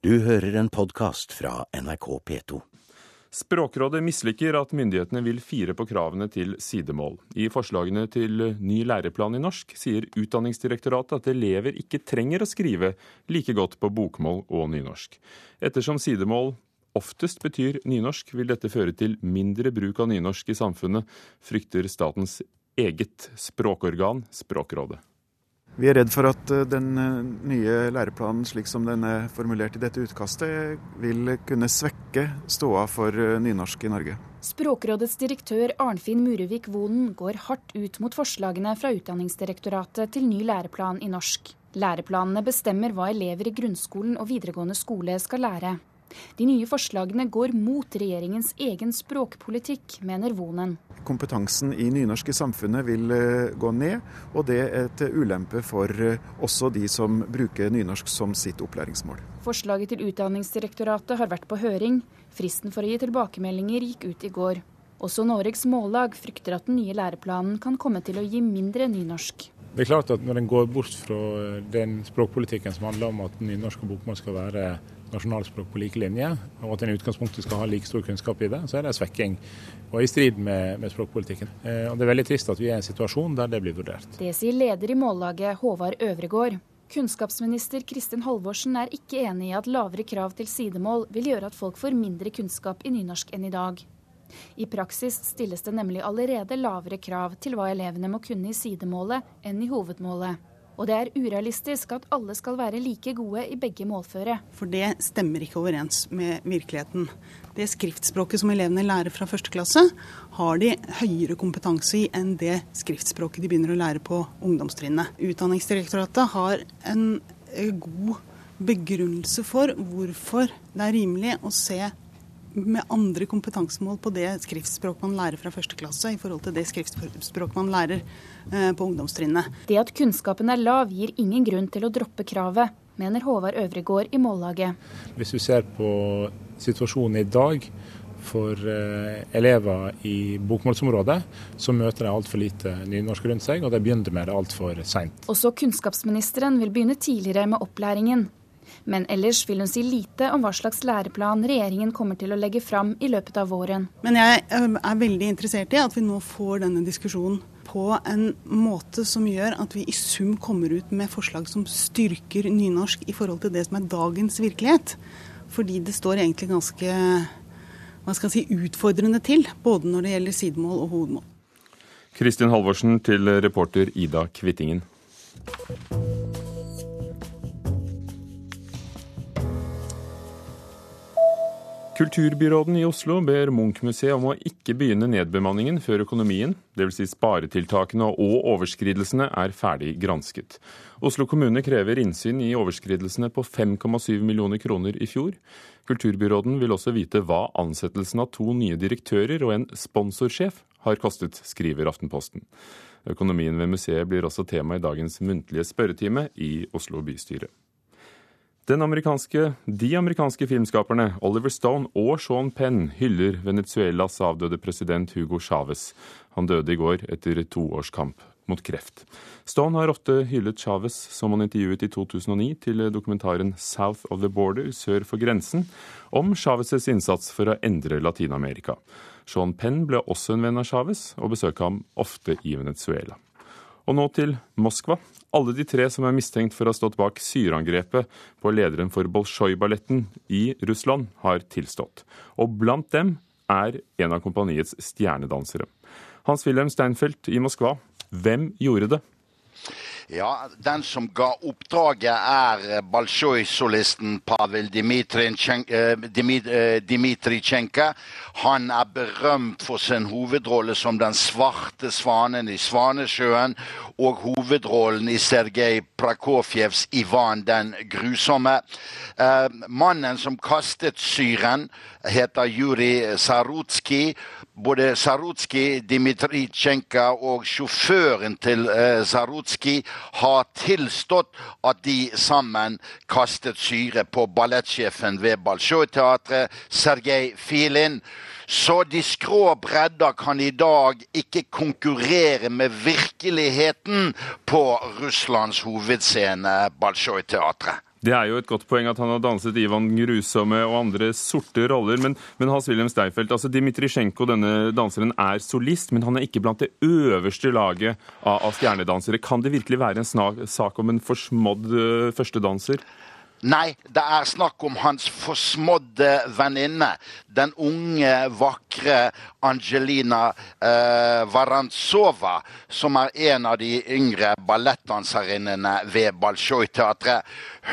Du hører en podkast fra NRK P2. Språkrådet misliker at myndighetene vil fire på kravene til sidemål. I forslagene til ny læreplan i norsk sier Utdanningsdirektoratet at elever ikke trenger å skrive like godt på bokmål og nynorsk. Ettersom sidemål oftest betyr nynorsk, vil dette føre til mindre bruk av nynorsk i samfunnet, frykter statens eget språkorgan, Språkrådet. Vi er redd for at eh, den eh, nye læreplanen slik som den er formulert i dette utkastet, vil kunne svekke ståa for eh, nynorsk i Norge. Språkrådets direktør Arnfinn Murevik Vonen går hardt ut mot forslagene fra Utdanningsdirektoratet til ny læreplan i norsk. Læreplanene bestemmer hva elever i grunnskolen og videregående skole skal lære. De nye forslagene går mot regjeringens egen språkpolitikk, mener Vonen. Kompetansen i nynorsk i samfunnet vil eh, gå ned, og det er til ulempe for eh, også de som bruker nynorsk som sitt opplæringsmål. Forslaget til Utdanningsdirektoratet har vært på høring. Fristen for å gi tilbakemeldinger gikk ut i går. Også Noregs Mållag frykter at den nye læreplanen kan komme til å gi mindre nynorsk. Det er klart at Når en går bort fra den språkpolitikken som handler om at nynorsk og bokmål skal være nasjonalspråk på like linje, og at en i utgangspunktet skal ha like stor kunnskap i det, så er det svekking og i strid med, med språkpolitikken. Eh, og Det er veldig trist at vi er i en situasjon der det blir vurdert. Det sier leder i Mållaget, Håvard Øvregård. Kunnskapsminister Kristin Halvorsen er ikke enig i at lavere krav til sidemål vil gjøre at folk får mindre kunnskap i nynorsk enn i dag. I praksis stilles det nemlig allerede lavere krav til hva elevene må kunne i sidemålet enn i hovedmålet. Og det er urealistisk at alle skal være like gode i begge målføre. For det stemmer ikke overens med virkeligheten. Det skriftspråket som elevene lærer fra første klasse, har de høyere kompetanse i enn det skriftspråket de begynner å lære på ungdomstrinnet. Utdanningsdirektoratet har en eh, god begrunnelse for hvorfor det er rimelig å se med andre kompetansemål på det skriftspråk man lærer fra første klasse, i forhold til det skriftspråk man lærer eh, på ungdomstrinnet. Det at kunnskapen er lav gir ingen grunn til å droppe kravet, mener Håvard Øvregård i Mållaget. Hvis du ser på situasjonen i dag for eh, elever i bokmålsområdet, så møter de altfor lite nynorsk rundt seg, og de begynner med det altfor seint. Også kunnskapsministeren vil begynne tidligere med opplæringen. Men ellers vil hun si lite om hva slags læreplan regjeringen kommer til å legge fram i løpet av våren. Men jeg er veldig interessert i at vi nå får denne diskusjonen på en måte som gjør at vi i sum kommer ut med forslag som styrker nynorsk i forhold til det som er dagens virkelighet. Fordi det står egentlig ganske hva skal jeg si, utfordrende til, både når det gjelder sidemål og hovedmål. Kristin Halvorsen til reporter Ida Kvittingen. Kulturbyråden i Oslo ber Munch-museet om å ikke begynne nedbemanningen før økonomien, dvs. Si sparetiltakene og overskridelsene, er ferdig gransket. Oslo kommune krever innsyn i overskridelsene på 5,7 millioner kroner i fjor. Kulturbyråden vil også vite hva ansettelsen av to nye direktører og en sponsorsjef har kostet, skriver Aftenposten. Økonomien ved museet blir også tema i dagens muntlige spørretime i Oslo bystyre. Amerikanske, de amerikanske filmskaperne Oliver Stone og Sean Penn hyller Venezuelas avdøde president Hugo Chávez. Han døde i går etter to års kamp mot kreft. Stone har ofte hyllet Chávez, som han intervjuet i 2009 til dokumentaren 'South of the Border', sør for grensen, om Chávez' innsats for å endre Latin-Amerika. Sean Penn ble også en venn av Chávez, og besøkte ham ofte i Venezuela. Og nå til Moskva. Alle de tre som er mistenkt for å ha stått bak syreangrepet på lederen for Bolsjoj-balletten i Russland, har tilstått. Og blant dem er en av kompaniets stjernedansere. Hans-Wilhelm Steinfeld i Moskva, hvem gjorde det? Ja, Den som ga oppdraget, er Balsjoj-solisten Pavel Dmitritsjenko. Eh, Han er berømt for sin hovedrolle som den svarte svanen i Svanesjøen, og hovedrollen i Sergej Prakofjevs 'Ivan den grusomme'. Eh, mannen som kastet syren, heter Juri Sarutskij både Sarutskij, Dmitritsjenko og sjåføren til eh, Sarutskij har tilstått at de sammen kastet syre på ballettsjefen ved Balsjoj-teatret, Sergej Filin. Så de skrå bredder kan i dag ikke konkurrere med virkeligheten på Russlands hovedscene, Bolsjoj-teatret. Det er jo et godt poeng at han har danset Ivan Grusomme og andre sorte roller. Men, men Hans-Wilhelm Steinfeld, altså Dmitrisjenko, denne danseren, er solist, men han er ikke blant det øverste laget av, av stjernedansere. Kan det virkelig være en snak, sak om en forsmådd uh, førstedanser? Nei, det er snakk om hans forsmådde venninne. Den unge, vakre Angelina eh, Varantsova, som er en av de yngre ballettdanserinnene ved Balsjoj-teatret.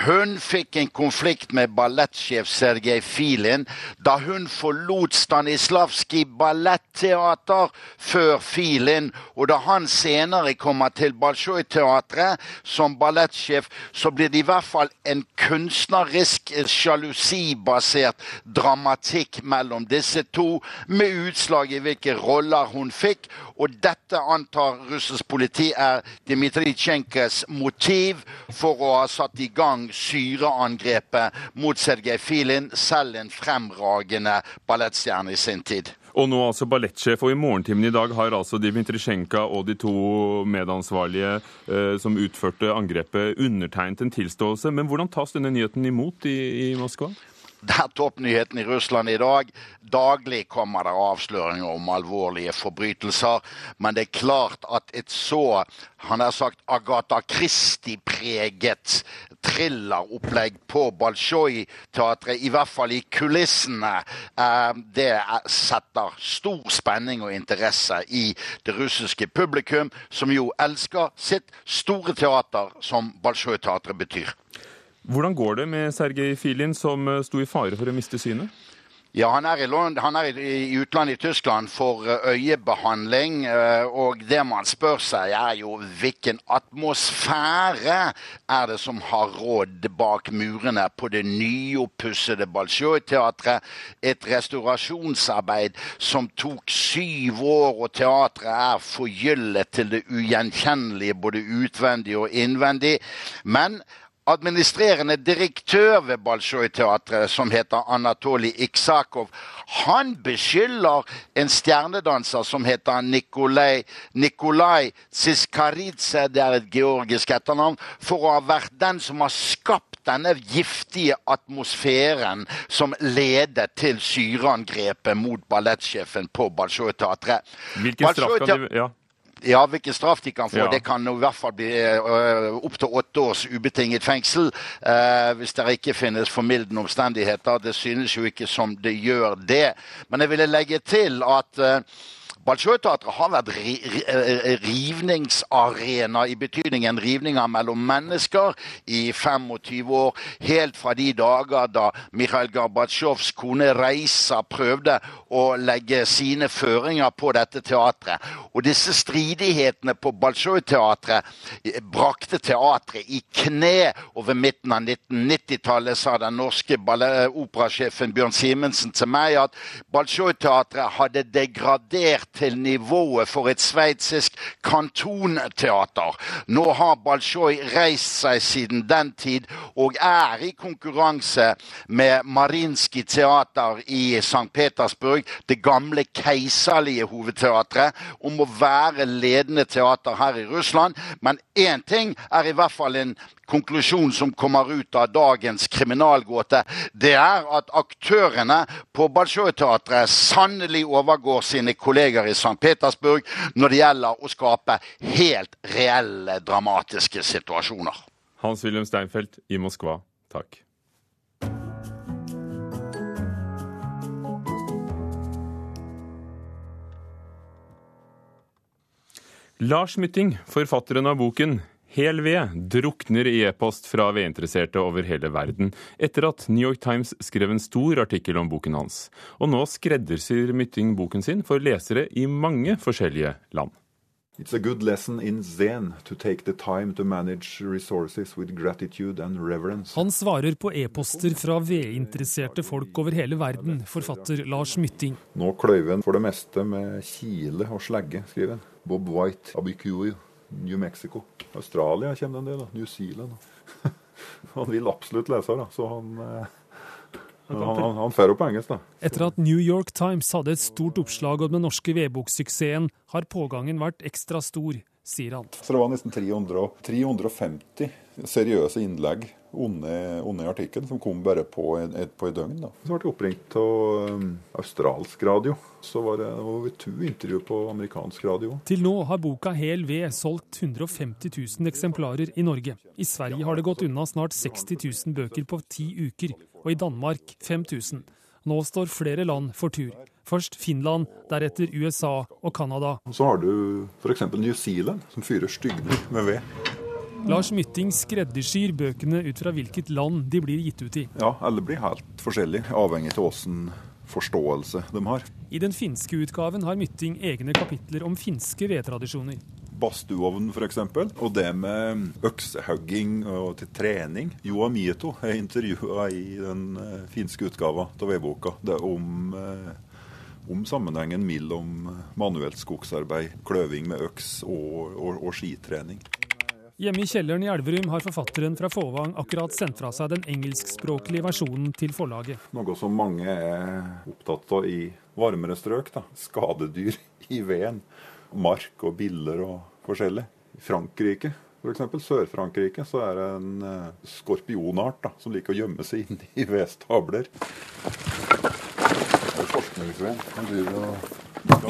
Hun fikk en konflikt med ballettsjef Sergej Filin da hun forlot Stanislavskij balletteater før Filin. Og da han senere kommer til Balsjoj-teatret som ballettsjef, så blir det i hvert fall en kunstnerisk, sjalusibasert dramatikk mellom disse to, med utslag i hvilke roller hun fikk. Og dette antar russisk politi er Dmitritsjenkes motiv for å ha satt i gang syreangrepet mot Sergej Filin, selv en fremragende ballettstjerne i sin tid. Og nå altså ballettsjef, og i morgentimen i dag har altså Dmitrisjenka og de to medansvarlige eh, som utførte angrepet, undertegnet en tilståelse. Men hvordan tas denne nyheten imot i, i Moskva? Det er toppnyheten i Russland i dag. Daglig kommer det avsløringer om alvorlige forbrytelser. Men det er klart at et så han har sagt Agatha Christie-preget thrilleropplegg på Balsjoj-teatret, i hvert fall i kulissene, eh, det setter stor spenning og interesse i det russiske publikum, som jo elsker sitt store teater, som Balsjoj-teatret betyr. Hvordan går det med Sergej Filin, som eh, sto i fare for å miste synet? Ja, han er, i, han er i utlandet i Tyskland for eh, øyebehandling. Eh, og det man spør seg, er jo hvilken atmosfære er det som har rådd bak murene på det nyoppussede Bolsjoj-teatret? Et restaurasjonsarbeid som tok syv år, og teatret er forgyllet til det ugjenkjennelige både utvendig og innvendig. Men administrerende direktør ved Balsjoj-teatret, som heter Anatolij Iksakov, han beskylder en stjernedanser som heter Nikolai, Nikolai Siskaridze, det er et georgisk etternavn, for å ha vært den som har skapt denne giftige atmosfæren som ledet til syreangrepet mot ballettsjefen på Balsjoj-teatret. Hvilken straff kan de ja. Ja, hvilken straff de kan få, ja. det kan i hvert fall bli uh, opptil åtte års ubetinget fengsel. Uh, hvis det ikke finnes formildende omstendigheter. Det synes jo ikke som det gjør det. Men jeg ville legge til at uh, Bolsjoj-teatret har vært rivningsarena i betydningen rivninger mellom mennesker i 25 år. Helt fra de dager da Mikhail Gorbatsjovs kone Reisa prøvde å legge sine føringer på dette teatret. Og disse stridighetene på Bolsjoj-teatret brakte teatret i kne. Og ved midten av 1990-tallet sa den norske operasjefen Bjørn Simensen til meg at Bolsjoj-teatret hadde degradert til nivået for et sveitsisk kantonteater. Nå har Balsjoj reist seg siden den tid og er i konkurranse med Marinskij teater i St. Petersburg, det gamle keiserlige hovedteatret, om å være ledende teater her i Russland. Men én ting er i hvert fall en konklusjon som kommer ut av dagens kriminalgåte, det er at aktørene på Bolsjoj-teatret sannelig overgår sine kolleger i St. Petersburg når det gjelder å skape helt reelle dramatiske situasjoner. Hans-Wilhelm Steinfeld i Moskva, takk. Lars Mytting, forfatteren av boken Hel ved drukner i e-post fra vedinteresserte over hele verden, etter at New York Times skrev en stor artikkel om boken hans. Og nå skreddersyr Mytting boken sin for lesere i mange forskjellige land. It's a good lesson in Zen to take the time to manage resources with gratitude and reverence. Han svarer på e-poster fra vedinteresserte folk over hele verden, forfatter Lars Mytting. Nå kløyver han for det meste med kile og slegge, skriver han. Bob White, Abicuyo. New Mexico. Australia kommer en del. da, New Zealand. han vil absolutt lese, da, så han eh, han, han, han fer opp engelsk, da. Etter at New York Times hadde et stort oppslag om den norske vedboksuksessen, har pågangen vært ekstra stor, sier han. Så det var nesten 300, 350 seriøse innlegg under artikkelen, som kom bare på, et, på et døgn. Da. Så ble jeg oppringt av um, australsk radio. Så var det over to intervju på amerikansk radio. Til nå har boka Hel ved solgt 150 000 eksemplarer i Norge. I Sverige har det gått unna snart 60 000 bøker på ti uker, og i Danmark 5000. Nå står flere land for tur. Først Finland, deretter USA og Canada. Så har du f.eks. New Zealand, som fyrer stygner med ved. Lars Mytting skreddersyr bøkene ut fra hvilket land de blir gitt ut i. Ja, alle blir helt forskjellige, avhengig av åssen forståelse de har. I den finske utgaven har Mytting egne kapitler om finske vedtradisjoner. Badstueovn f.eks. Og det med øksehugging og til trening. Joa Mieto er intervjua i den eh, finske utgava av vedboka. Det er om, eh, om sammenhengen mellom manuelt skogsarbeid, kløving med øks og, og, og skitrening. Hjemme i kjelleren i Elverum har forfatteren fra Fåvang akkurat sendt fra seg den engelskspråklige versjonen til forlaget. Noe som mange er opptatt av i varmere strøk. Da. Skadedyr i veden. Mark og biller og forskjellig. I Frankrike, f.eks. Sør-Frankrike, så er det en uh, skorpionart da, som liker å gjemme seg inn i vedstabler.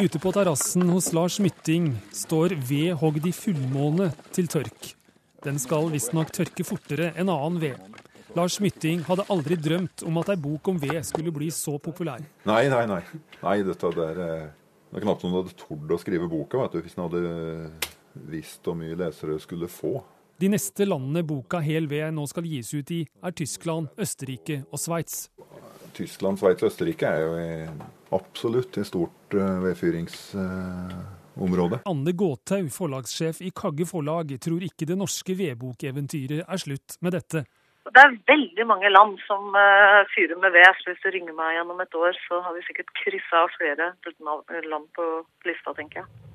Ute på terrassen hos Lars Mytting står ved hogd i fullmåne til tørk. Den skal visstnok tørke fortere enn annen ved. Lars Mytting hadde aldri drømt om at ei bok om ved skulle bli så populær. Nei, nei, nei. nei dette der, eh, det er knapt noen hadde tort å skrive boka vet du, hvis en hadde visst hvor mye lesere skulle få. De neste landene boka Hel ved nå skal gis ut i, er Tyskland, Østerrike og Sveits. Tyskland, Sveits og Østerrike er jo absolutt et stort eh, vedfyrings området. Anne Gåthaug, forlagssjef i Kagge Forlag, tror ikke det norske vedbokeventyret er slutt med dette. Det er veldig mange land som uh, fyrer med ved. Så hvis du ringer meg gjennom et år, så har vi sikkert kryssa av flere land på lista, tenker jeg.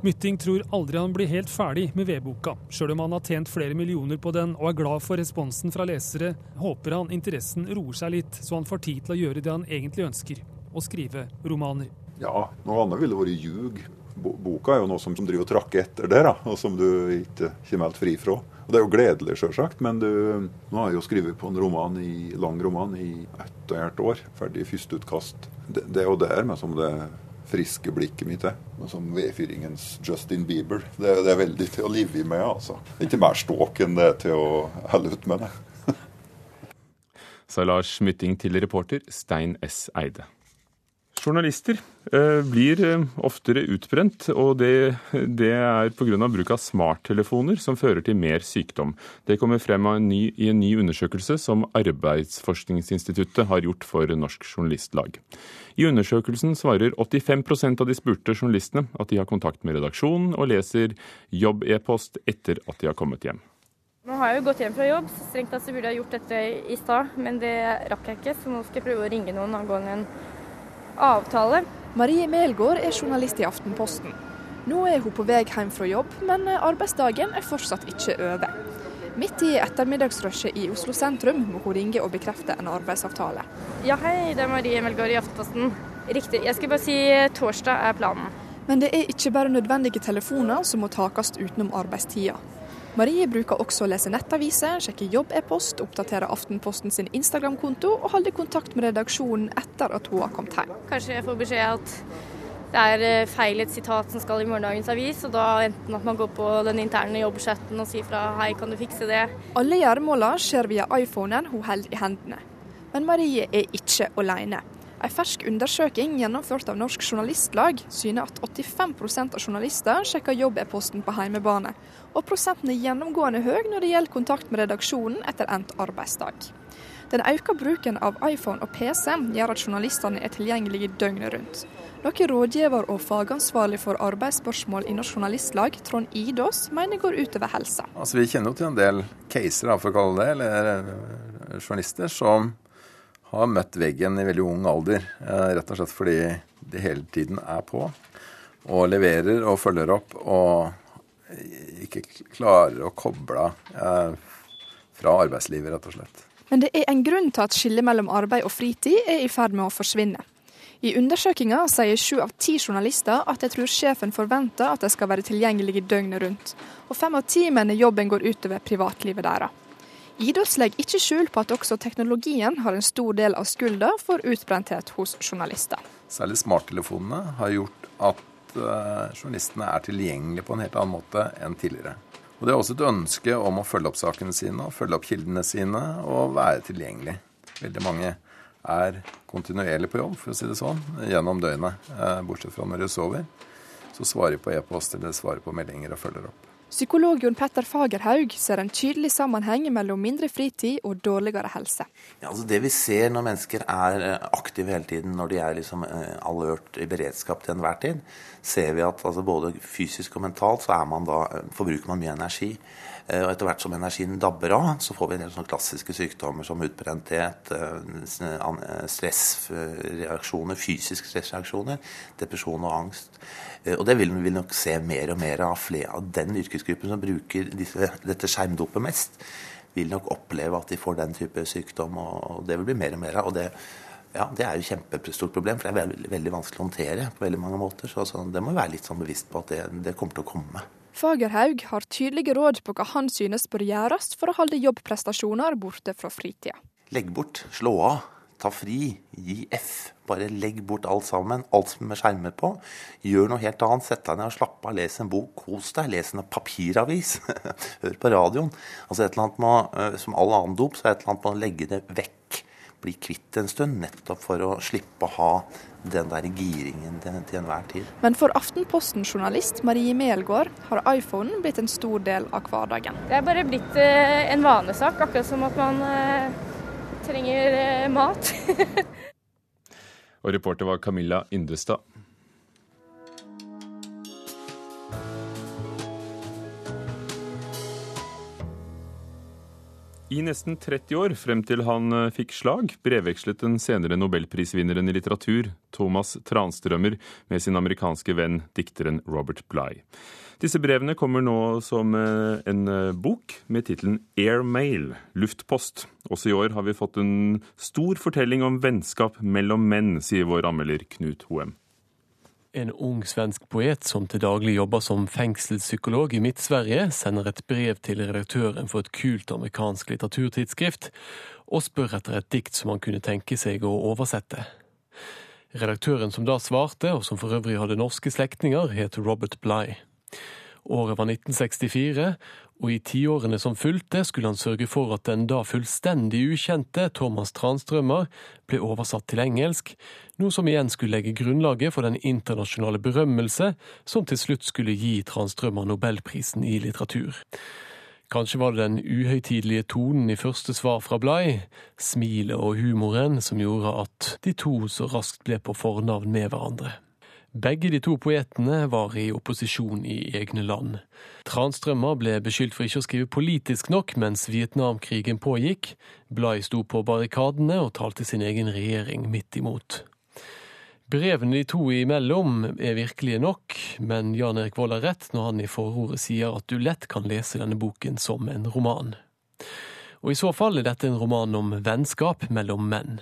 Mytting tror aldri han blir helt ferdig med vedboka. Sjøl om han har tjent flere millioner på den og er glad for responsen fra lesere, håper han interessen roer seg litt, så han får tid til å gjøre det han egentlig ønsker å skrive romaner. Ja, noe annet ville vært ljug boka er jo noe som, som driver og trakker etter det, da, og som du ikke kommer helt fri fra. Og Det er jo gledelig, sjølsagt, men du, nå har jeg jo skrevet på en roman i, lang roman i ett og et år. Ferdig førsteutkast. Det, det er jo der med som det friske blikket mitt er. Som vedfyringens Justin Bieber. Det, det, er veldig til å live med, altså. Det er ikke mer ståk enn det er til å helle ut med det. Sa Lars Mytting til reporter Stein S. Eide. Journalister eh, blir eh, oftere utbrent, og det, det er pga. bruk av smarttelefoner som fører til mer sykdom. Det kommer frem en ny, i en ny undersøkelse som Arbeidsforskningsinstituttet har gjort for Norsk Journalistlag. I undersøkelsen svarer 85% av de spurte journalistene at de har kontakt med redaksjonen og leser jobb-e-post etter at de har kommet hjem. Nå har jeg jo gått hjem fra jobb, så strengt tatt så burde jeg gjort dette i stad, men det rakk jeg ikke, så nå skal jeg prøve å ringe noen angående en avtale. Marie Melgaard er journalist i Aftenposten. Nå er hun på vei hjem fra jobb, men arbeidsdagen er fortsatt ikke over. Midt i ettermiddagsrushet i Oslo sentrum må hun ringe og bekrefte en arbeidsavtale. Ja, hei, det er Marie Melgaard i Aftenposten. Riktig. Jeg skal bare si torsdag er planen. Men det er ikke bare nødvendige telefoner som må takast utenom arbeidstida. Marie bruker også å lese nettaviser, sjekke jobb-e-post, oppdatere Aftenposten sin Instagram-konto og holde kontakt med redaksjonen etter at hun har kommet hjem. Kanskje jeg får beskjed at det er eh, feil et sitat som skal i morgendagens avis, og da enten at man går på den interne jobbchatten og sier fra hei, kan du fikse det? Alle gjøremåla skjer via iPhonen hun holder i hendene. Men Marie er ikke alene. En fersk undersøking gjennomført av Norsk Journalistlag syner at 85% av journalister sjekker jobb-e-posten på heimebane, og prosenten er gjennomgående høy når det gjelder kontakt med redaksjonen etter endt arbeidsdag. Den økte bruken av iPhone og PC gjør at journalistene er tilgjengelige døgnet rundt. Noe rådgiver og fagansvarlig for arbeidsspørsmål i Norsk Journalistlag, Trond Idås, mener går utover helsa. Altså, vi kjenner jo til en del caser, for å kalle det, eller eh, journalister, som har møtt veggen i veldig ung alder. Eh, rett og slett fordi de hele tiden er på og leverer og følger opp og ikke klarer å koble eh, fra arbeidslivet, rett og slett. Men det er en grunn til at skillet mellom arbeid og fritid er i ferd med å forsvinne. I undersøkinga sier sju av ti journalister at de tror sjefen forventer at de skal være tilgjengelige døgnet rundt, og fem av ti mener jobben går utover privatlivet deres. Idås legger ikke skjul på at også teknologien har en stor del av skylda for utbrenthet hos journalister. Særlig smarttelefonene har gjort at uh, journalistene er tilgjengelige på en helt annen måte enn tidligere. Og Det er også et ønske om å følge opp sakene sine og følge opp kildene sine og være tilgjengelig. Veldig mange er kontinuerlig på jobb, for å si det sånn, gjennom døgnet. Eh, bortsett fra når de sover. Så svarer de på e-post eller svarer på meldinger og følger opp. Psykolog Jon Petter Fagerhaug ser en tydelig sammenheng mellom mindre fritid og dårligere helse. Ja, altså det vi ser når mennesker er eh, aktive hele tiden, når de er liksom eh, alert i beredskap til enhver tid, ser vi at altså både fysisk og mentalt så man da, forbruker man mye energi. Eh, og etter hvert som energien dabber av, så får vi en del sånne klassiske sykdommer som utbrenthet, eh, eh, stressreaksjoner, fysiske stressreaksjoner, depresjon og angst. Og det vil vi nok se mer og mer av. Flere av den yrkesgruppen som bruker disse, dette skjermdopet mest, vil nok oppleve at de får den type sykdom, og det vil bli mer og mer av. og det ja, Det er jo et kjempestort problem, for det er veldig, veldig vanskelig å håndtere på veldig mange måter. Så altså, det må være litt sånn bevisst på at det, det kommer til å komme. Fagerhaug har tydelige råd på hva han synes bør gjøres for å holde jobbprestasjoner borte fra fritida. Legg bort, slå av, ta fri, gi F. Bare legg bort alt sammen, alt som er skjermet på. Gjør noe helt annet. Sett deg ned og slapp av, les en bok, kos deg. Les en papiravis. Hør på radioen. Altså et eller annet med, eh, Som all annen dop, så er det et eller annet med å legge det vekk. Bli kvitt en stund, nettopp for å slippe å ha den der giringen til, til enhver tid. Men for Aftenposten-journalist Marie Melgaard har iPhonen blitt en stor del av hverdagen. Det er bare blitt eh, en vanesak, akkurat som at man eh, trenger eh, mat. Og reporter var Camilla Yndestad. I nesten 30 år, frem til han eh, fikk slag, brevvekslet den senere nobelprisvinneren i litteratur, Thomas Transtrømmer, med sin amerikanske venn, dikteren Robert Bligh. Disse brevene kommer nå som eh, en eh, bok med tittelen Airmail, luftpost. Også i år har vi fått en stor fortelling om vennskap mellom menn, sier vår anmelder Knut Hoem. En ung svensk poet som til daglig jobber som fengselspsykolog i Midt-Sverige, sender et brev til redaktøren for et kult amerikansk litteraturtidsskrift, og spør etter et dikt som han kunne tenke seg å oversette. Redaktøren som da svarte, og som for øvrig hadde norske slektninger, het Robert Bligh. Året var 1964, og i tiårene som fulgte skulle han sørge for at den da fullstendig ukjente Thomas Transtrømmer ble oversatt til engelsk, noe som igjen skulle legge grunnlaget for den internasjonale berømmelse som til slutt skulle gi Transtrømmer nobelprisen i litteratur. Kanskje var det den uhøytidelige tonen i første svar fra Blei, smilet og humoren, som gjorde at de to så raskt ble på fornavn med hverandre. Begge de to poetene var i opposisjon i egne land. Transtrømmer ble beskyldt for ikke å skrive politisk nok mens Vietnamkrigen pågikk. Blay sto på barrikadene og talte sin egen regjering midt imot. Brevene de to imellom er virkelige nok, men Jan Erik Vold har rett når han i forordet sier at du lett kan lese denne boken som en roman. Og i så fall er dette en roman om vennskap mellom menn.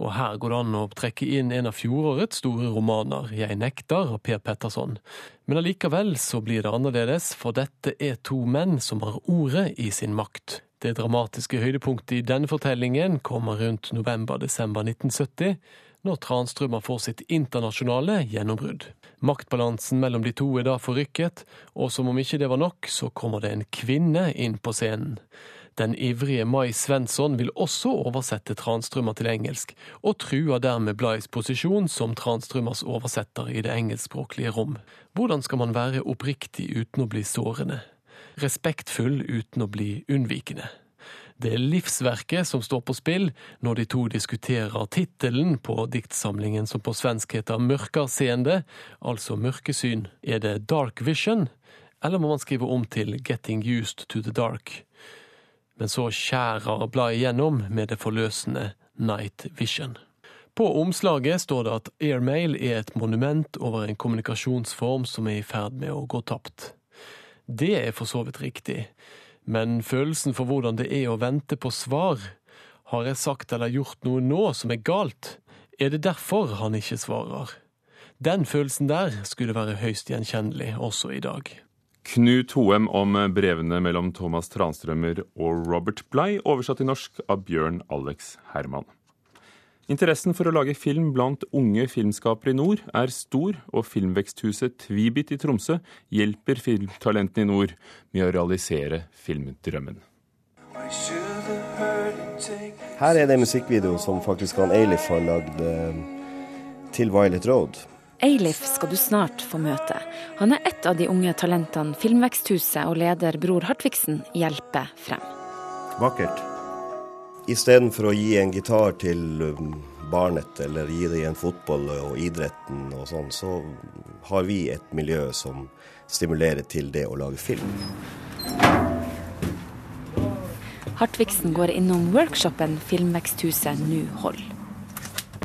Og her går det an å trekke inn en av fjorårets store romaner, Jeg nekter' av Per Petterson. Men allikevel så blir det annerledes, for dette er to menn som har ordet i sin makt. Det dramatiske høydepunktet i denne fortellingen kommer rundt november-desember 1970, når Transtrømmer får sitt internasjonale gjennombrudd. Maktbalansen mellom de to er da forrykket, og som om ikke det var nok, så kommer det en kvinne inn på scenen. Den ivrige Mai Svensson vil også oversette Transtrømmer til engelsk, og truer dermed Blais posisjon som Transtrømmers oversetter i det engelskspråklige rom. Hvordan skal man være oppriktig uten å bli sårende? Respektfull uten å bli unnvikende? Det er livsverket som står på spill når de to diskuterer tittelen på diktsamlingen som på svensk heter Mørkarseende, altså mørkesyn. Er det Dark Vision, eller må man skrive om til Getting Used to the Dark? Men så skjærer bladet igjennom med det forløsende Night Vision. På omslaget står det at airmail er et monument over en kommunikasjonsform som er i ferd med å gå tapt. Det er for så vidt riktig, men følelsen for hvordan det er å vente på svar, har jeg sagt eller gjort noe nå som er galt, Er det derfor han ikke svarer? Den følelsen der skulle være høyst gjenkjennelig også i dag. Knut Hoem om brevene mellom Thomas Transtrømmer og Robert Bligh, oversatt til norsk av Bjørn Alex Herman. Interessen for å lage film blant unge filmskapere i nord er stor, og filmveksthuset Tvibit i Tromsø hjelper filmtalentene i nord med å realisere filmdrømmen. Her er det musikkvideoen musikkvideo som faktisk han Eilif har lagd eh, til Violet Road. Eilif skal du snart få møte. Han er et av de unge talentene Filmveksthuset og leder Bror Hartvigsen hjelper frem. Vakkert. Istedenfor å gi en gitar til um, barnet eller gi det i en fotball og idretten og sånn, så har vi et miljø som stimulerer til det å lage film. Hartvigsen går innom workshopen Filmveksthuset nå holder.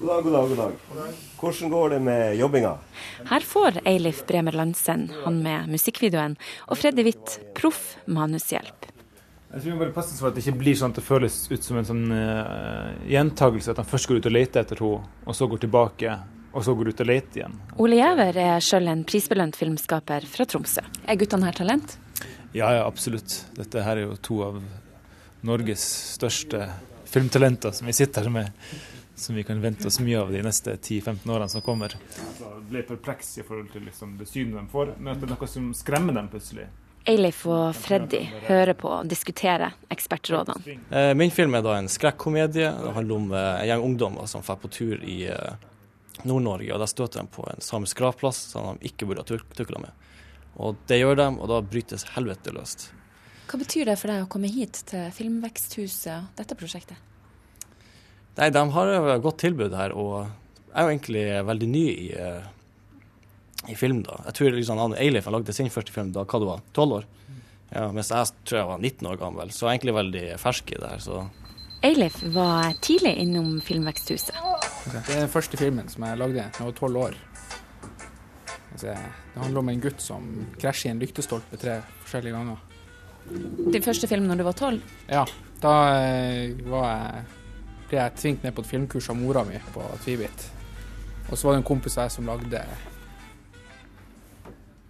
God dag, god dag. god dag. Hvordan går det med jobbinga? Her får Eilif Bremer Landsen, han med musikkvideoen, og Freddy Hvitt, proff manushjelp. Jeg tror vi bare passe for at det ikke blir sånn at det føles ut som en sånn uh, gjentagelse. At han først går ut og leter etter henne, og så går tilbake, og så går ut og leter igjen. Ole Gjæver er sjøl en prisbelønt filmskaper fra Tromsø. Er guttene her talent? Ja, ja, absolutt. Dette her er jo to av Norges største filmtalenter som vi sitter her med som vi kan vente oss mye av de neste 10-15 årene som kommer. Jeg ble perpleks i forhold til liksom, det synet de får, men at det er noe som skremmer dem plutselig. Eilif og Freddy hører på og diskuterer ekspertrådene. Eh, min film er da en skrekkomedie. Det handler om eh, en gjeng ungdommer som drar på tur i eh, Nord-Norge. og Der støter de på en samisk gravplass som de ikke burde ha tukla med. Og Det gjør de, og da brytes helvete løst. Hva betyr det for deg å komme hit til Filmveksthuset og dette prosjektet? Nei, de har et godt tilbud her, og jeg er jo egentlig veldig ny i, uh, i film. da. Jeg tror liksom han Eilif lagde sin første film da hva du var, 12 år. Ja, mens jeg tror jeg var 19 år gammel, så jeg er egentlig veldig fersk i det her. så... Eilif var tidlig innom Filmveksthuset. Det er den første filmen som jeg lagde da jeg var tolv år. Altså, det handler om en gutt som krasjer i en lyktestolpe tre forskjellige ganger. Din første film når du var tolv? Ja. Da eh, var jeg ble jeg tvunget ned på et filmkurs av mora mi på Tvibit. Og så var det en kompis av jeg som lagde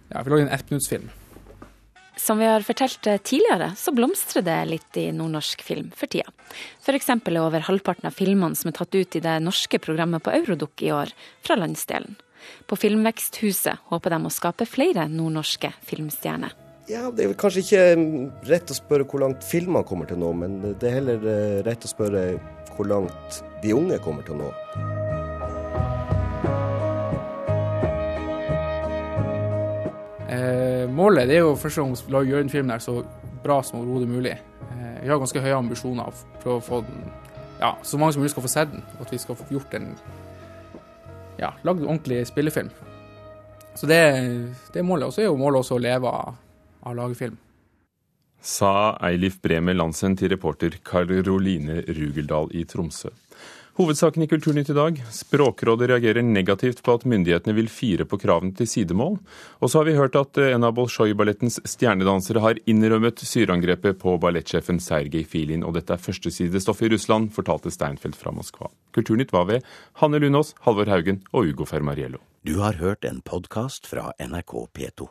Ja, vi lagde en ettminuttsfilm. Som vi har fortalt tidligere, så blomstrer det litt i nordnorsk film for tida. F.eks. er over halvparten av filmene som er tatt ut i det norske programmet på Eurodukk i år, fra landsdelen. På Filmveksthuset håper de å skape flere nordnorske filmstjerner. Ja, Det er vel kanskje ikke rett å spørre hvor langt filmene kommer til nå, men det er heller eh, rett å spørre hvor langt de unge kommer til å nå. Eh, målet er jo først og fremst å gjøre den filmen så bra som overhodet mulig. Eh, vi har ganske høye ambisjoner for å få den ja, så mange som mulig skal få sett den, og at vi skal få gjort en ja, lagd ordentlig spillefilm. Så det, det er målet. Og så er jo målet også å leve av, av å lage film sa Eilif Bremer Lansen til reporter Karoline Rugeldal i Tromsø. Hovedsaken i Kulturnytt i dag. Språkrådet reagerer negativt på at myndighetene vil fire på kravene til sidemål. Og så har vi hørt at en av Bolsjoj-ballettens stjernedansere har innrømmet syreangrepet på ballettsjefen Sergej Filin. Og dette er førstesidestoff i Russland, fortalte Steinfeld fra Moskva. Kulturnytt var ved Hanne Lunås, Halvor Haugen og Ugo Fermariello. Du har hørt en podkast fra NRK P2.